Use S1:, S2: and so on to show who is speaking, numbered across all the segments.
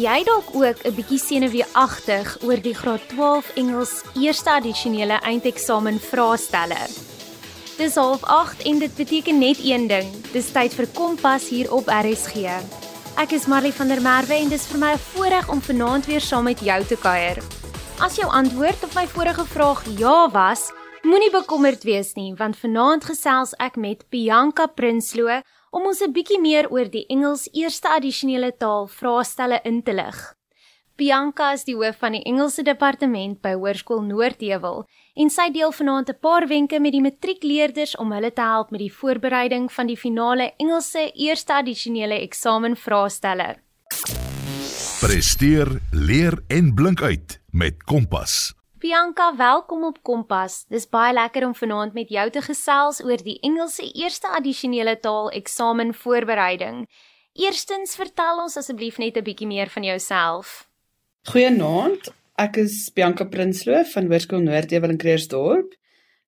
S1: jy dalk ook 'n bietjie senuweeagtig oor die graad 12 Engels eerste addisionele eindeksamen vraestelle? Dis half 8 en dit beteken net een ding. Dis tyd vir Kompas hier op RSG. Ek is Marley van der Merwe en dis vir my 'n voorreg om vanaand weer saam met jou te kuier. As jou antwoord op my vorige vraag ja was, moenie bekommerd wees nie, want vanaand gesels ek met Bianca Prinsloo om ons 'n bietjie meer oor die Engels eerste addisionele taal vraestelle in te lig. Bianca is die hoof van die Engelse departement by Hoërskool Noordheuwel en sy deel vanaand 'n paar wenke met die matriekleerders om hulle te help met die voorbereiding van die finale Engelse eerste addisionele eksamen vraestelle.
S2: Presteer, leer en blink uit met Kompas.
S1: Bianca, welkom op Kompas. Dis baie lekker om vanaand met jou te gesels oor die Engelse eerste addisionele taal eksamen voorbereiding. Eerstens, vertel ons asseblief net 'n bietjie meer van jouself.
S3: Goeienaand. Ek is Bianca Prinsloo van Hoërskool Noordewel in Kreersdorp.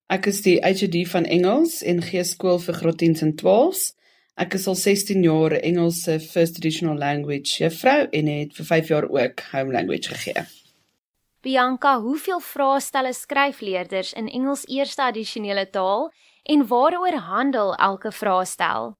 S3: Ek is die HDD van Engels en gee skool vir graad 10s en 12s. Ek is al 16 jaar Engelse First Additional Language juffrou en het vir 5 jaar ook Home Language gegee.
S1: Bianka, hoeveel vraestelle skryf leerders in Engels eerste addisionele taal en waaroor handel elke vraestel?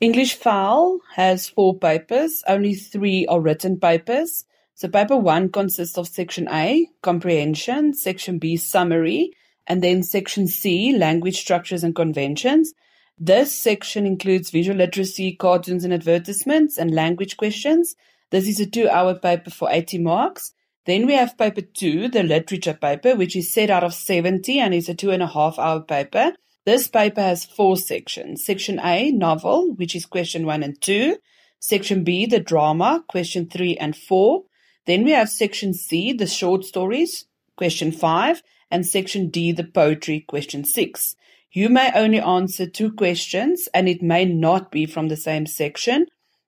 S3: English FAL has four papers, only three are written papers. So paper 1 consists of section A, comprehension, section B, summary, and then section C, language structures and conventions. This section includes visual literacy, cartoons and advertisements, and language questions. This is a two hour paper for 80 marks. Then we have paper two, the literature paper, which is set out of 70 and is a two and a half hour paper. This paper has four sections. Section A, novel, which is question one and two. Section B, the drama, question three and four. Then we have section C, the short stories, question five, and section D, the poetry, question six. You may only answer two questions and it may not be from the same section.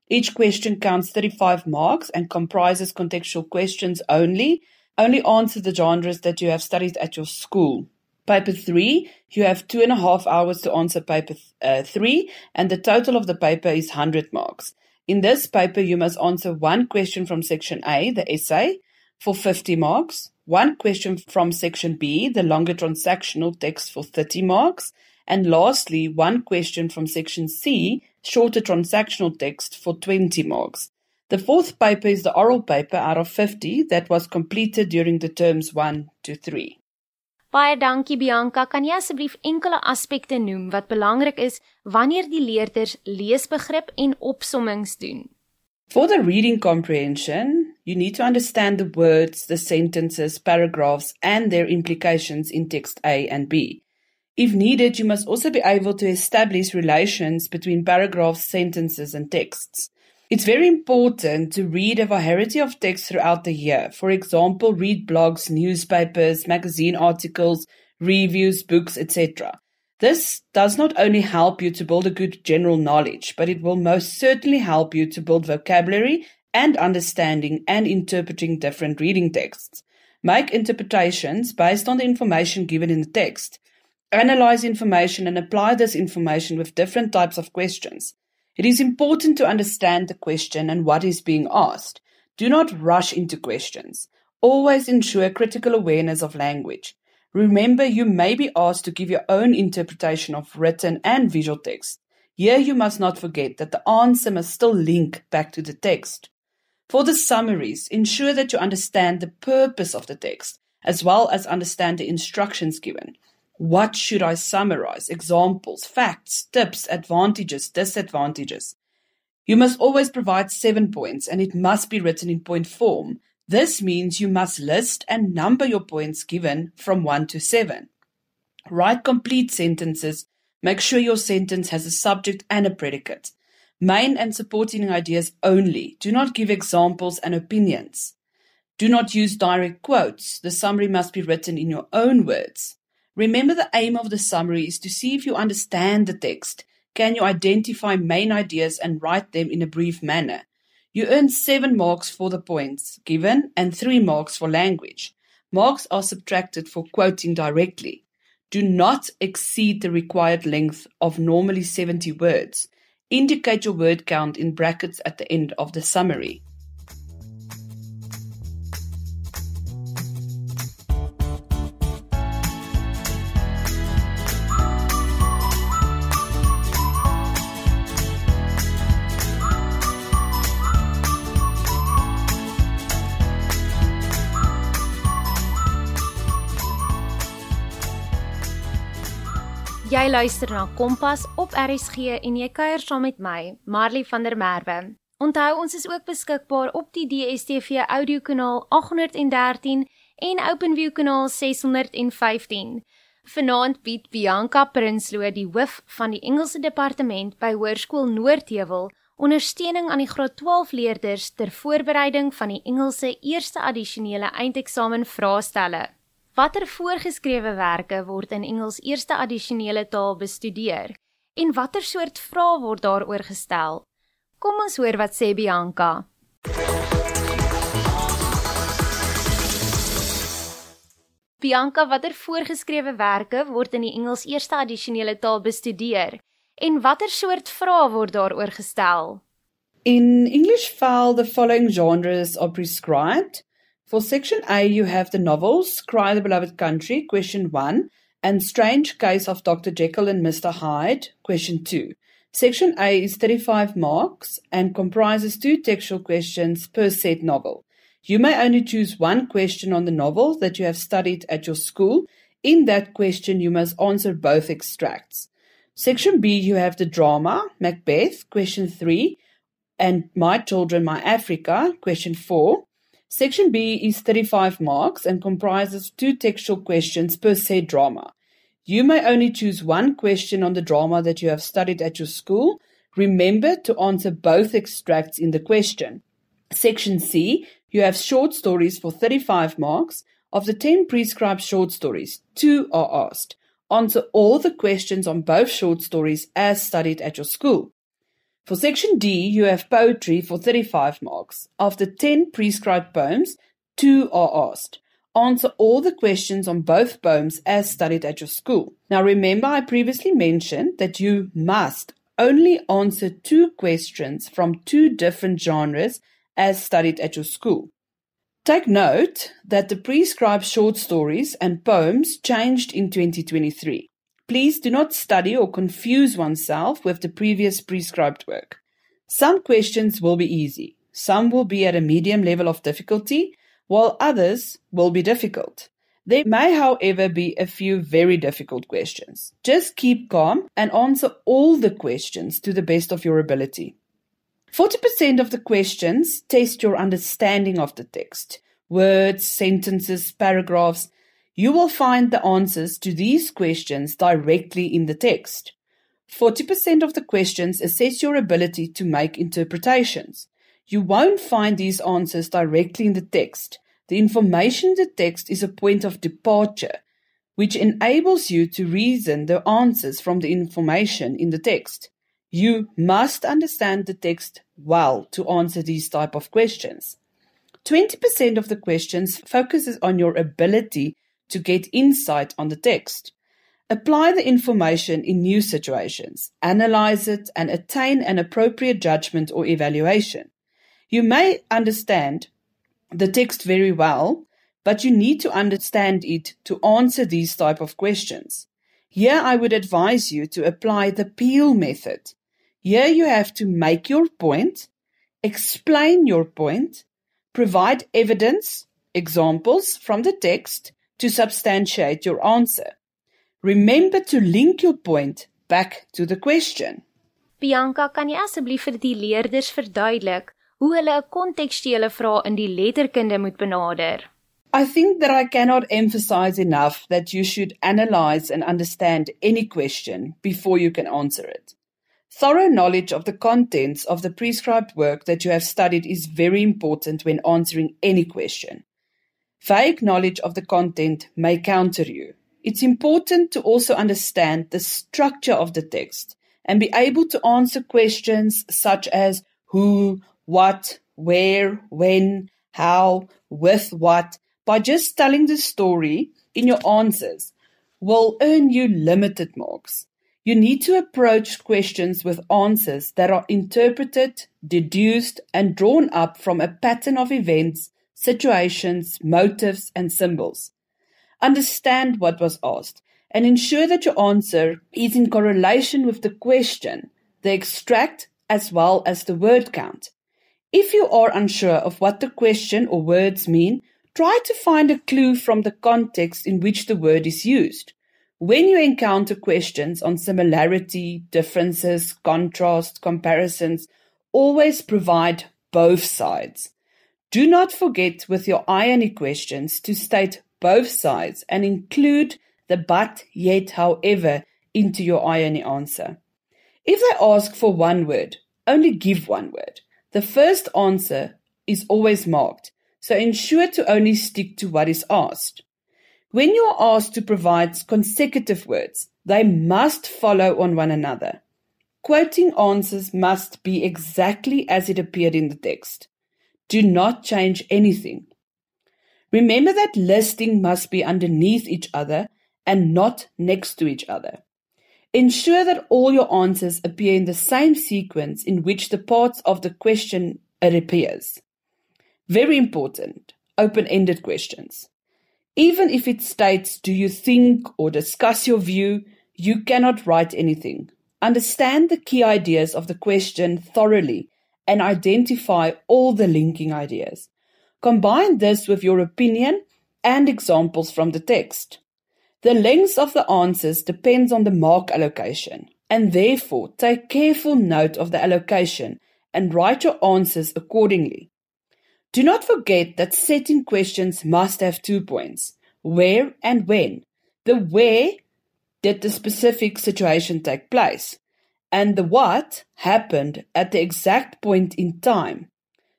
S3: Each question counts 35 marks and comprises contextual questions only. Only answer the genres that you have studied at your school. Paper 3, you have two and a half hours to answer paper uh, 3, and the total of the paper is 100 marks. In this paper, you must answer one question from section A, the essay, for 50 marks, one question from section B, the longer transactional text, for 30 marks, and lastly, one question from section C, shorter transactional text for 20 marks. The fourth paper is the oral paper out of 50 that was completed during the terms 1 to 3.
S1: Baie dankie Bianca, kan jy asseblief enkele aspekte noem wat belangrik is wanneer die leerders leesbegrip en opsommings doen?
S3: For the reading comprehension, you need to understand the words, the sentences, paragraphs and their implications in text A and B. If needed, you must also be able to establish relations between paragraphs, sentences, and texts. It's very important to read a variety of texts throughout the year. For example, read blogs, newspapers, magazine articles, reviews, books, etc. This does not only help you to build a good general knowledge, but it will most certainly help you to build vocabulary and understanding and interpreting different reading texts. Make interpretations based on the information given in the text analyze information and apply this information with different types of questions. It is important to understand the question and what is being asked. Do not rush into questions. Always ensure critical awareness of language. Remember, you may be asked to give your own interpretation of written and visual text. Here, you must not forget that the answer must still link back to the text. For the summaries, ensure that you understand the purpose of the text, as well as understand the instructions given. What should I summarize? Examples, facts, tips, advantages, disadvantages. You must always provide seven points and it must be written in point form. This means you must list and number your points given from one to seven. Write complete sentences. Make sure your sentence has a subject and a predicate. Main and supporting ideas only. Do not give examples and opinions. Do not use direct quotes. The summary must be written in your own words. Remember the aim of the summary is to see if you understand the text. Can you identify main ideas and write them in a brief manner? You earn seven marks for the points given and three marks for language. Marks are subtracted for quoting directly. Do not exceed the required length of normally 70 words. Indicate your word count in brackets at the end of the summary.
S1: Jy luister na Kompas op RSG en jy kuier saam met my, Marley van der Merwe. Onthou ons is ook beskikbaar op die DStv audiokanaal 813 en OpenView kanaal 615. Vanaand bied Bianca Prinsloo, die hoof van die Engelse departement by Hoërskool Noordheuwel, ondersteuning aan die graad 12 leerders ter voorbereiding van die Engelse eerste addisionele eindeksamen vraestelle. Watter voorgeskrewe werke word in Engels eerste addisionele taal bestudeer en watter soort vrae word daaroor gestel? Kom ons hoor wat sê Bianca. Bianca, watter voorgeskrewe werke word in die Engels eerste addisionele taal bestudeer en watter soort vrae word daaroor gestel?
S3: In English file the following genres are prescribed. For section A, you have the novels Cry the Beloved Country, question 1, and Strange Case of Dr. Jekyll and Mr. Hyde, question 2. Section A is 35 marks and comprises two textual questions per set novel. You may only choose one question on the novel that you have studied at your school. In that question, you must answer both extracts. Section B, you have the drama, Macbeth, question 3, and My Children, My Africa, question 4. Section B is 35 marks and comprises two textual questions per said drama. You may only choose one question on the drama that you have studied at your school. Remember to answer both extracts in the question. Section C, you have short stories for 35 marks. Of the 10 prescribed short stories, two are asked. Answer all the questions on both short stories as studied at your school. For section D, you have poetry for 35 marks. After 10 prescribed poems, two are asked. Answer all the questions on both poems as studied at your school. Now remember, I previously mentioned that you must only answer two questions from two different genres as studied at your school. Take note that the prescribed short stories and poems changed in 2023. Please do not study or confuse oneself with the previous prescribed work. Some questions will be easy, some will be at a medium level of difficulty, while others will be difficult. There may, however, be a few very difficult questions. Just keep calm and answer all the questions to the best of your ability. 40% of the questions test your understanding of the text words, sentences, paragraphs, you will find the answers to these questions directly in the text. 40% of the questions assess your ability to make interpretations. You won't find these answers directly in the text. The information in the text is a point of departure, which enables you to reason the answers from the information in the text. You must understand the text well to answer these type of questions. 20% of the questions focuses on your ability to get insight on the text. Apply the information in new situations, analyze it, and attain an appropriate judgment or evaluation. You may understand the text very well, but you need to understand it to answer these type of questions. Here I would advise you to apply the Peel method. Here you have to make your point, explain your point, provide evidence, examples from the text, to substantiate your answer. Remember to link your point back to the question.
S1: Bianca, kan jy asseblief vir die leerders verduidelik hoe hulle 'n kontekstuele vraag in die letterkunde moet benader?
S3: I think that I cannot emphasize enough that you should analyze and understand any question before you can answer it. Thorough knowledge of the contents of the prescribed work that you have studied is very important when answering any question. Vague knowledge of the content may counter you. It's important to also understand the structure of the text and be able to answer questions such as who, what, where, when, how, with what by just telling the story in your answers will earn you limited marks. You need to approach questions with answers that are interpreted, deduced, and drawn up from a pattern of events situations, motives, and symbols. Understand what was asked and ensure that your answer is in correlation with the question, the extract, as well as the word count. If you are unsure of what the question or words mean, try to find a clue from the context in which the word is used. When you encounter questions on similarity, differences, contrast, comparisons, always provide both sides. Do not forget with your irony questions to state both sides and include the but, yet, however into your irony answer. If they ask for one word, only give one word. The first answer is always marked, so ensure to only stick to what is asked. When you are asked to provide consecutive words, they must follow on one another. Quoting answers must be exactly as it appeared in the text. Do not change anything. Remember that listing must be underneath each other and not next to each other. Ensure that all your answers appear in the same sequence in which the parts of the question appears. Very important, open-ended questions. Even if it states, do you think or discuss your view, you cannot write anything. Understand the key ideas of the question thoroughly and identify all the linking ideas. Combine this with your opinion and examples from the text. The length of the answers depends on the mark allocation, and therefore take careful note of the allocation and write your answers accordingly. Do not forget that setting questions must have two points where and when. The where did the specific situation take place, and the what happened at the exact point in time.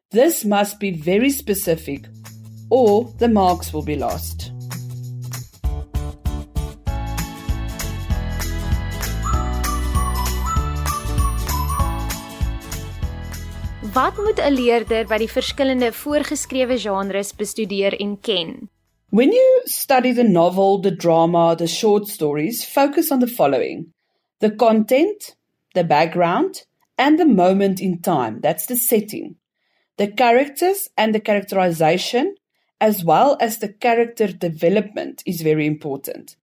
S3: This must be very specific, or the marks will be lost.
S1: Wat moet 'n leerder by die verskillende voorgeskrewe genres bestudeer en ken?
S3: When you study the novel, the drama, the short stories, focus on the following: the content, the background, and the moment in time. That's the setting. The characters and the characterization, as well as the character development, is very important.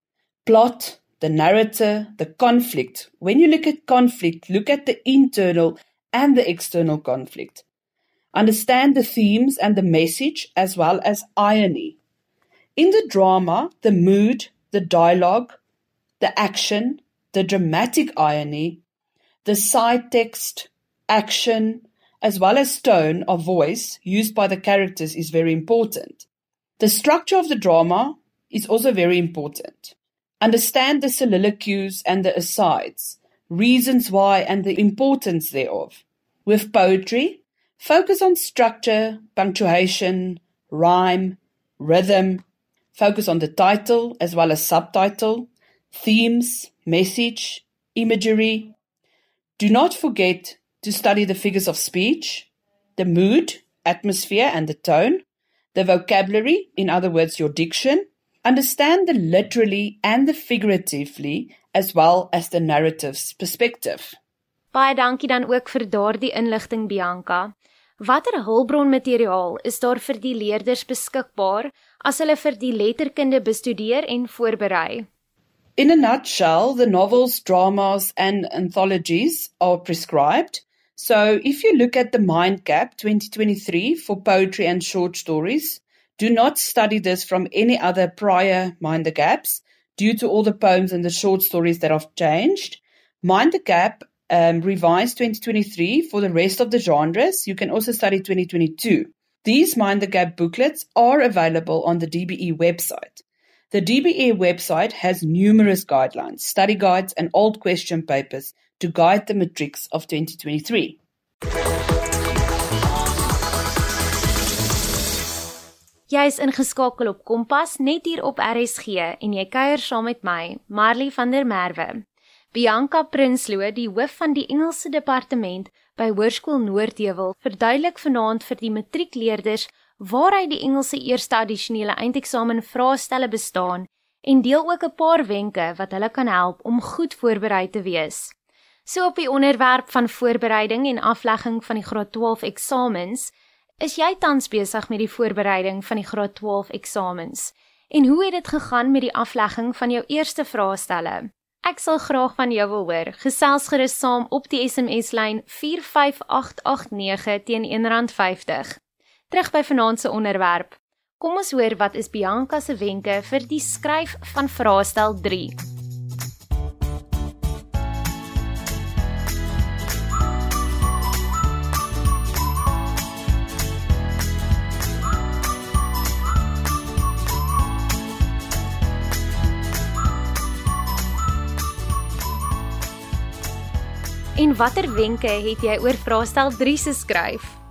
S3: Plot, the narrator, the conflict. When you look at conflict, look at the internal and the external conflict. Understand the themes and the message as well as irony. In the drama, the mood, the dialogue, the action, the dramatic irony, the side text, action, as well as tone of voice used by the characters is very important. The structure of the drama is also very important. Understand the soliloquies and the asides, reasons why and the importance thereof. With poetry, focus on structure, punctuation, rhyme, rhythm. Focus on the title as well as subtitle, themes, message, imagery. Do not forget to study the figures of speech, the mood, atmosphere, and the tone, the vocabulary, in other words, your diction. Understand the literally and the figuratively, as well as the narrative's perspective.
S1: Baie dankie dan ook vir daardie inligting Bianca. Watter hulpbronmateriaal is daar vir die leerders beskikbaar as hulle vir die letterkunde bestudeer en voorberei?
S3: In a nutshell, the novels, dramas and anthologies are prescribed. So if you look at the Mind Gap 2023 for poetry and short stories, do not study this from any other prior Mind the Gaps due to all the poems and the short stories that have changed. Mind the Gap um, revised 2023 for the rest of the genres. You can also study 2022. These Mind the Gap booklets are available on the DBE website. The DBE website has numerous guidelines, study guides, and old question papers to guide the matrics of 2023.
S1: Jy is ingeskakel op Kompas net hier op RSG en jy kuier saam met my, Marley van der Merwe. Bianca Prinsloo, die hoof van die Engelse departement by Hoërskool Noordheuwel, verduidelik vanaand vir die matriekleerders waaruit die Engelse eerste addisionele eindeksamen vraestelle bestaan en deel ook 'n paar wenke wat hulle kan help om goed voorberei te wees. So op die onderwerp van voorbereiding en aflegging van die graad 12 eksamens, is jy tans besig met die voorbereiding van die graad 12 eksamens? En hoe het dit gegaan met die aflegging van jou eerste vraestelle? Ek sal graag van jou wil hoor. Gesels gerus saam op die SMS lyn 45889 teen R1.50. Terug by vanaand se onderwerp. Kom ons hoor wat is Bianca se wenke vir die skryf van vraestel 3. En watter wenke het jy oor vraestel 3 se skryf?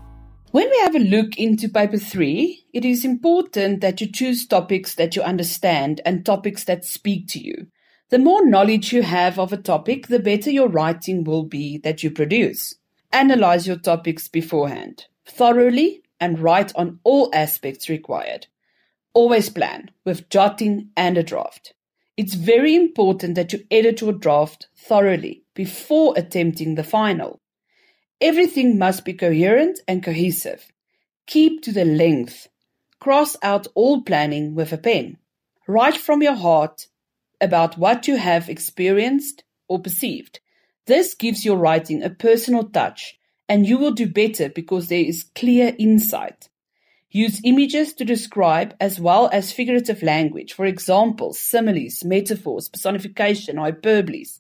S3: When we have a look into paper 3, it is important that you choose topics that you understand and topics that speak to you. The more knowledge you have of a topic, the better your writing will be that you produce. Analyze your topics beforehand, thoroughly, and write on all aspects required. Always plan with jotting and a draft. It's very important that you edit your draft thoroughly before attempting the final. Everything must be coherent and cohesive. Keep to the length. Cross out all planning with a pen. Write from your heart about what you have experienced or perceived. This gives your writing a personal touch, and you will do better because there is clear insight. Use images to describe as well as figurative language, for example, similes, metaphors, personification, hyperboles.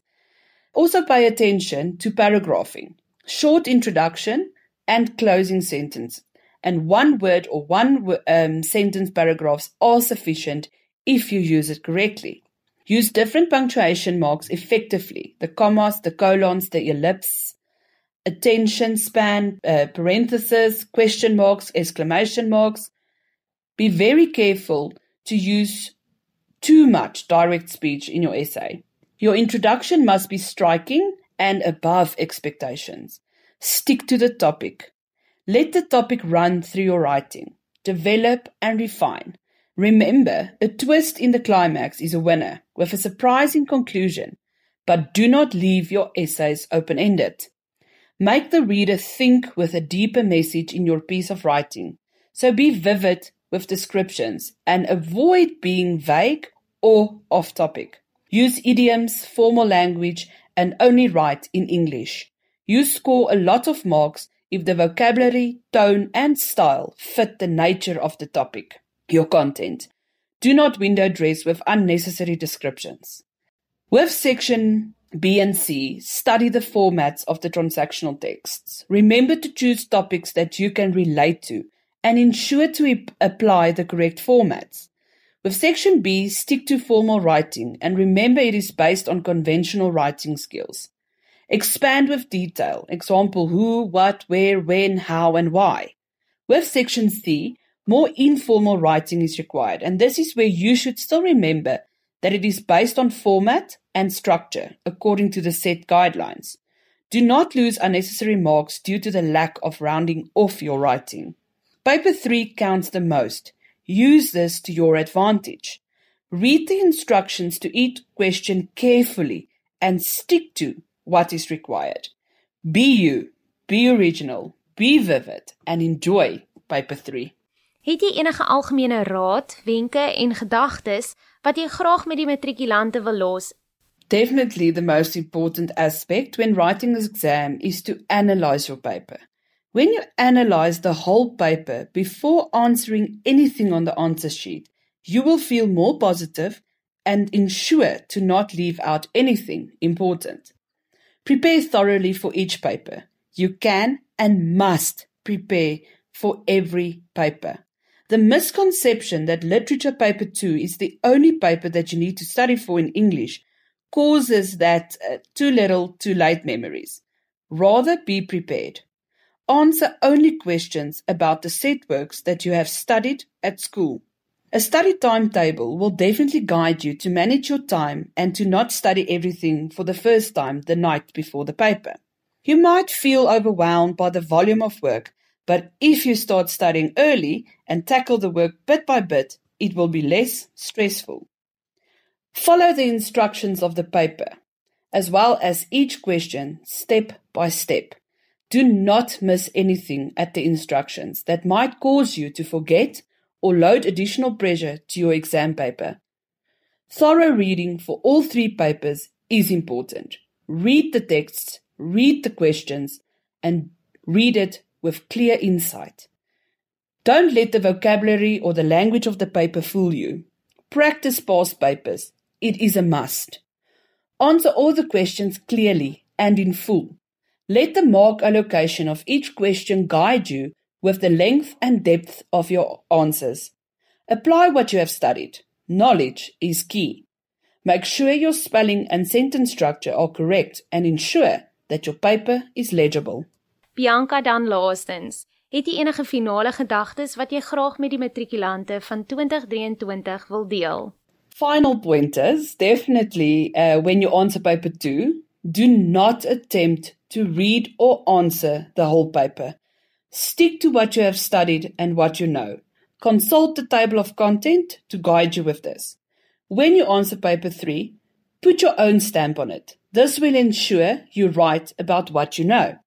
S3: Also pay attention to paragraphing, short introduction and closing sentence, and one word or one um, sentence paragraphs are sufficient if you use it correctly. Use different punctuation marks effectively the commas, the colons, the ellipses, attention span, uh, parentheses, question marks, exclamation marks. Be very careful to use too much direct speech in your essay. Your introduction must be striking and above expectations. Stick to the topic. Let the topic run through your writing. Develop and refine. Remember, a twist in the climax is a winner with a surprising conclusion, but do not leave your essays open ended. Make the reader think with a deeper message in your piece of writing, so be vivid with descriptions and avoid being vague or off topic. Use idioms, formal language, and only write in English. You score a lot of marks if the vocabulary, tone, and style fit the nature of the topic your content. Do not window dress with unnecessary descriptions. With section B and C, study the formats of the transactional texts. Remember to choose topics that you can relate to and ensure to apply the correct formats. With section B, stick to formal writing and remember it is based on conventional writing skills. Expand with detail. Example who, what, where, when, how, and why. With section C, more informal writing is required, and this is where you should still remember that it is based on format and structure according to the set guidelines. Do not lose unnecessary marks due to the lack of rounding off your writing. Paper 3 counts the most. Use this to your advantage. Read the instructions to each question carefully and stick to what is required. Be you, be original, be vivid, and enjoy paper 3.
S1: Het jy enige algemene raad, wenke en gedagtes wat jy graag met die matrikulante wil los?
S3: Definitely the most important aspect when writing this exam is to analyze your paper. When you analyze the whole paper before answering anything on the answer sheet, you will feel more positive and ensure to not leave out anything important. Prepare thoroughly for each paper. You can and must prepare for every paper. The misconception that literature paper 2 is the only paper that you need to study for in English causes that uh, too little, too late memories. Rather be prepared. Answer only questions about the set works that you have studied at school. A study timetable will definitely guide you to manage your time and to not study everything for the first time the night before the paper. You might feel overwhelmed by the volume of work but if you start studying early and tackle the work bit by bit, it will be less stressful. Follow the instructions of the paper, as well as each question step by step. Do not miss anything at the instructions that might cause you to forget or load additional pressure to your exam paper. Thorough reading for all three papers is important. Read the texts, read the questions, and read it with clear insight. Don't let the vocabulary or the language of the paper fool you. Practice past papers. It is a must. Answer all the questions clearly and in full. Let the mark allocation of each question guide you with the length and depth of your answers. Apply what you have studied. Knowledge is key. Make sure your spelling and sentence structure are correct and ensure that your paper is legible.
S1: Bianca dan laastens, het jy enige finale gedagtes wat jy graag met die matrikulante van 2023 wil deel?
S3: Final pointers, definitely uh, when you answer paper 2, do not attempt to read or answer the whole paper. Stick to what you have studied and what you know. Consult the table of content to guide you with this. When you answer paper 3, put your own stamp on it. This will ensure you write about what you know.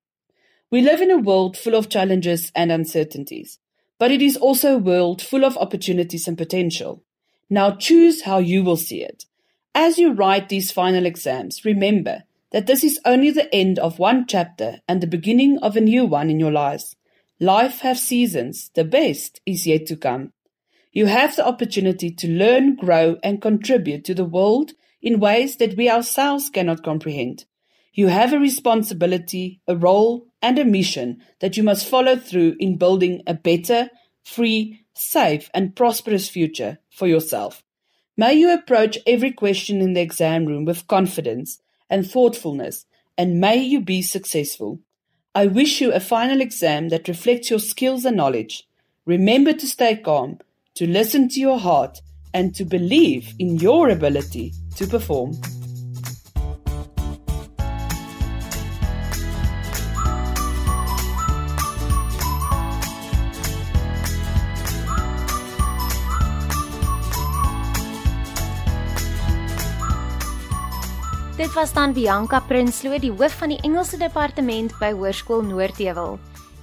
S3: We live in a world full of challenges and uncertainties, but it is also a world full of opportunities and potential. Now choose how you will see it. As you write these final exams, remember that this is only the end of one chapter and the beginning of a new one in your lives. Life has seasons. The best is yet to come. You have the opportunity to learn, grow, and contribute to the world in ways that we ourselves cannot comprehend. You have a responsibility, a role, and a mission that you must follow through in building a better, free, safe, and prosperous future for yourself. May you approach every question in the exam room with confidence and thoughtfulness, and may you be successful. I wish you a final exam that reflects your skills and knowledge. Remember to stay calm, to listen to your heart, and to believe in your ability to perform.
S1: Dit was dan Bianca Prinsloo, die hoof van die Engelse departement by Hoërskool Noordheuwel.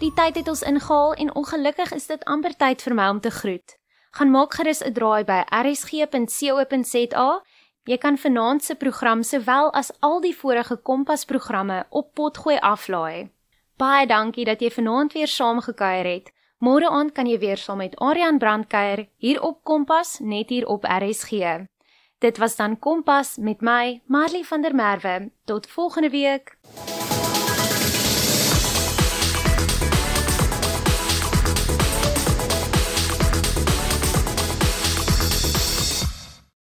S1: Die tyd het ons ingehaal en ongelukkig is dit amper tyd vir my om te groet. Gaan maak gerus 'n draai by rsg.co.za. Jy kan vanaand se program sowel as al die vorige Kompas programme op potgooi aflaai. Baie dankie dat jy vanaand weer saamgekuier het. Môre aand kan jy weer saam met Aryan Brandkuier hier op Kompas net hier op RSG. Dit was dan Kompas met my, Marley van der Merwe. Tot volgende week.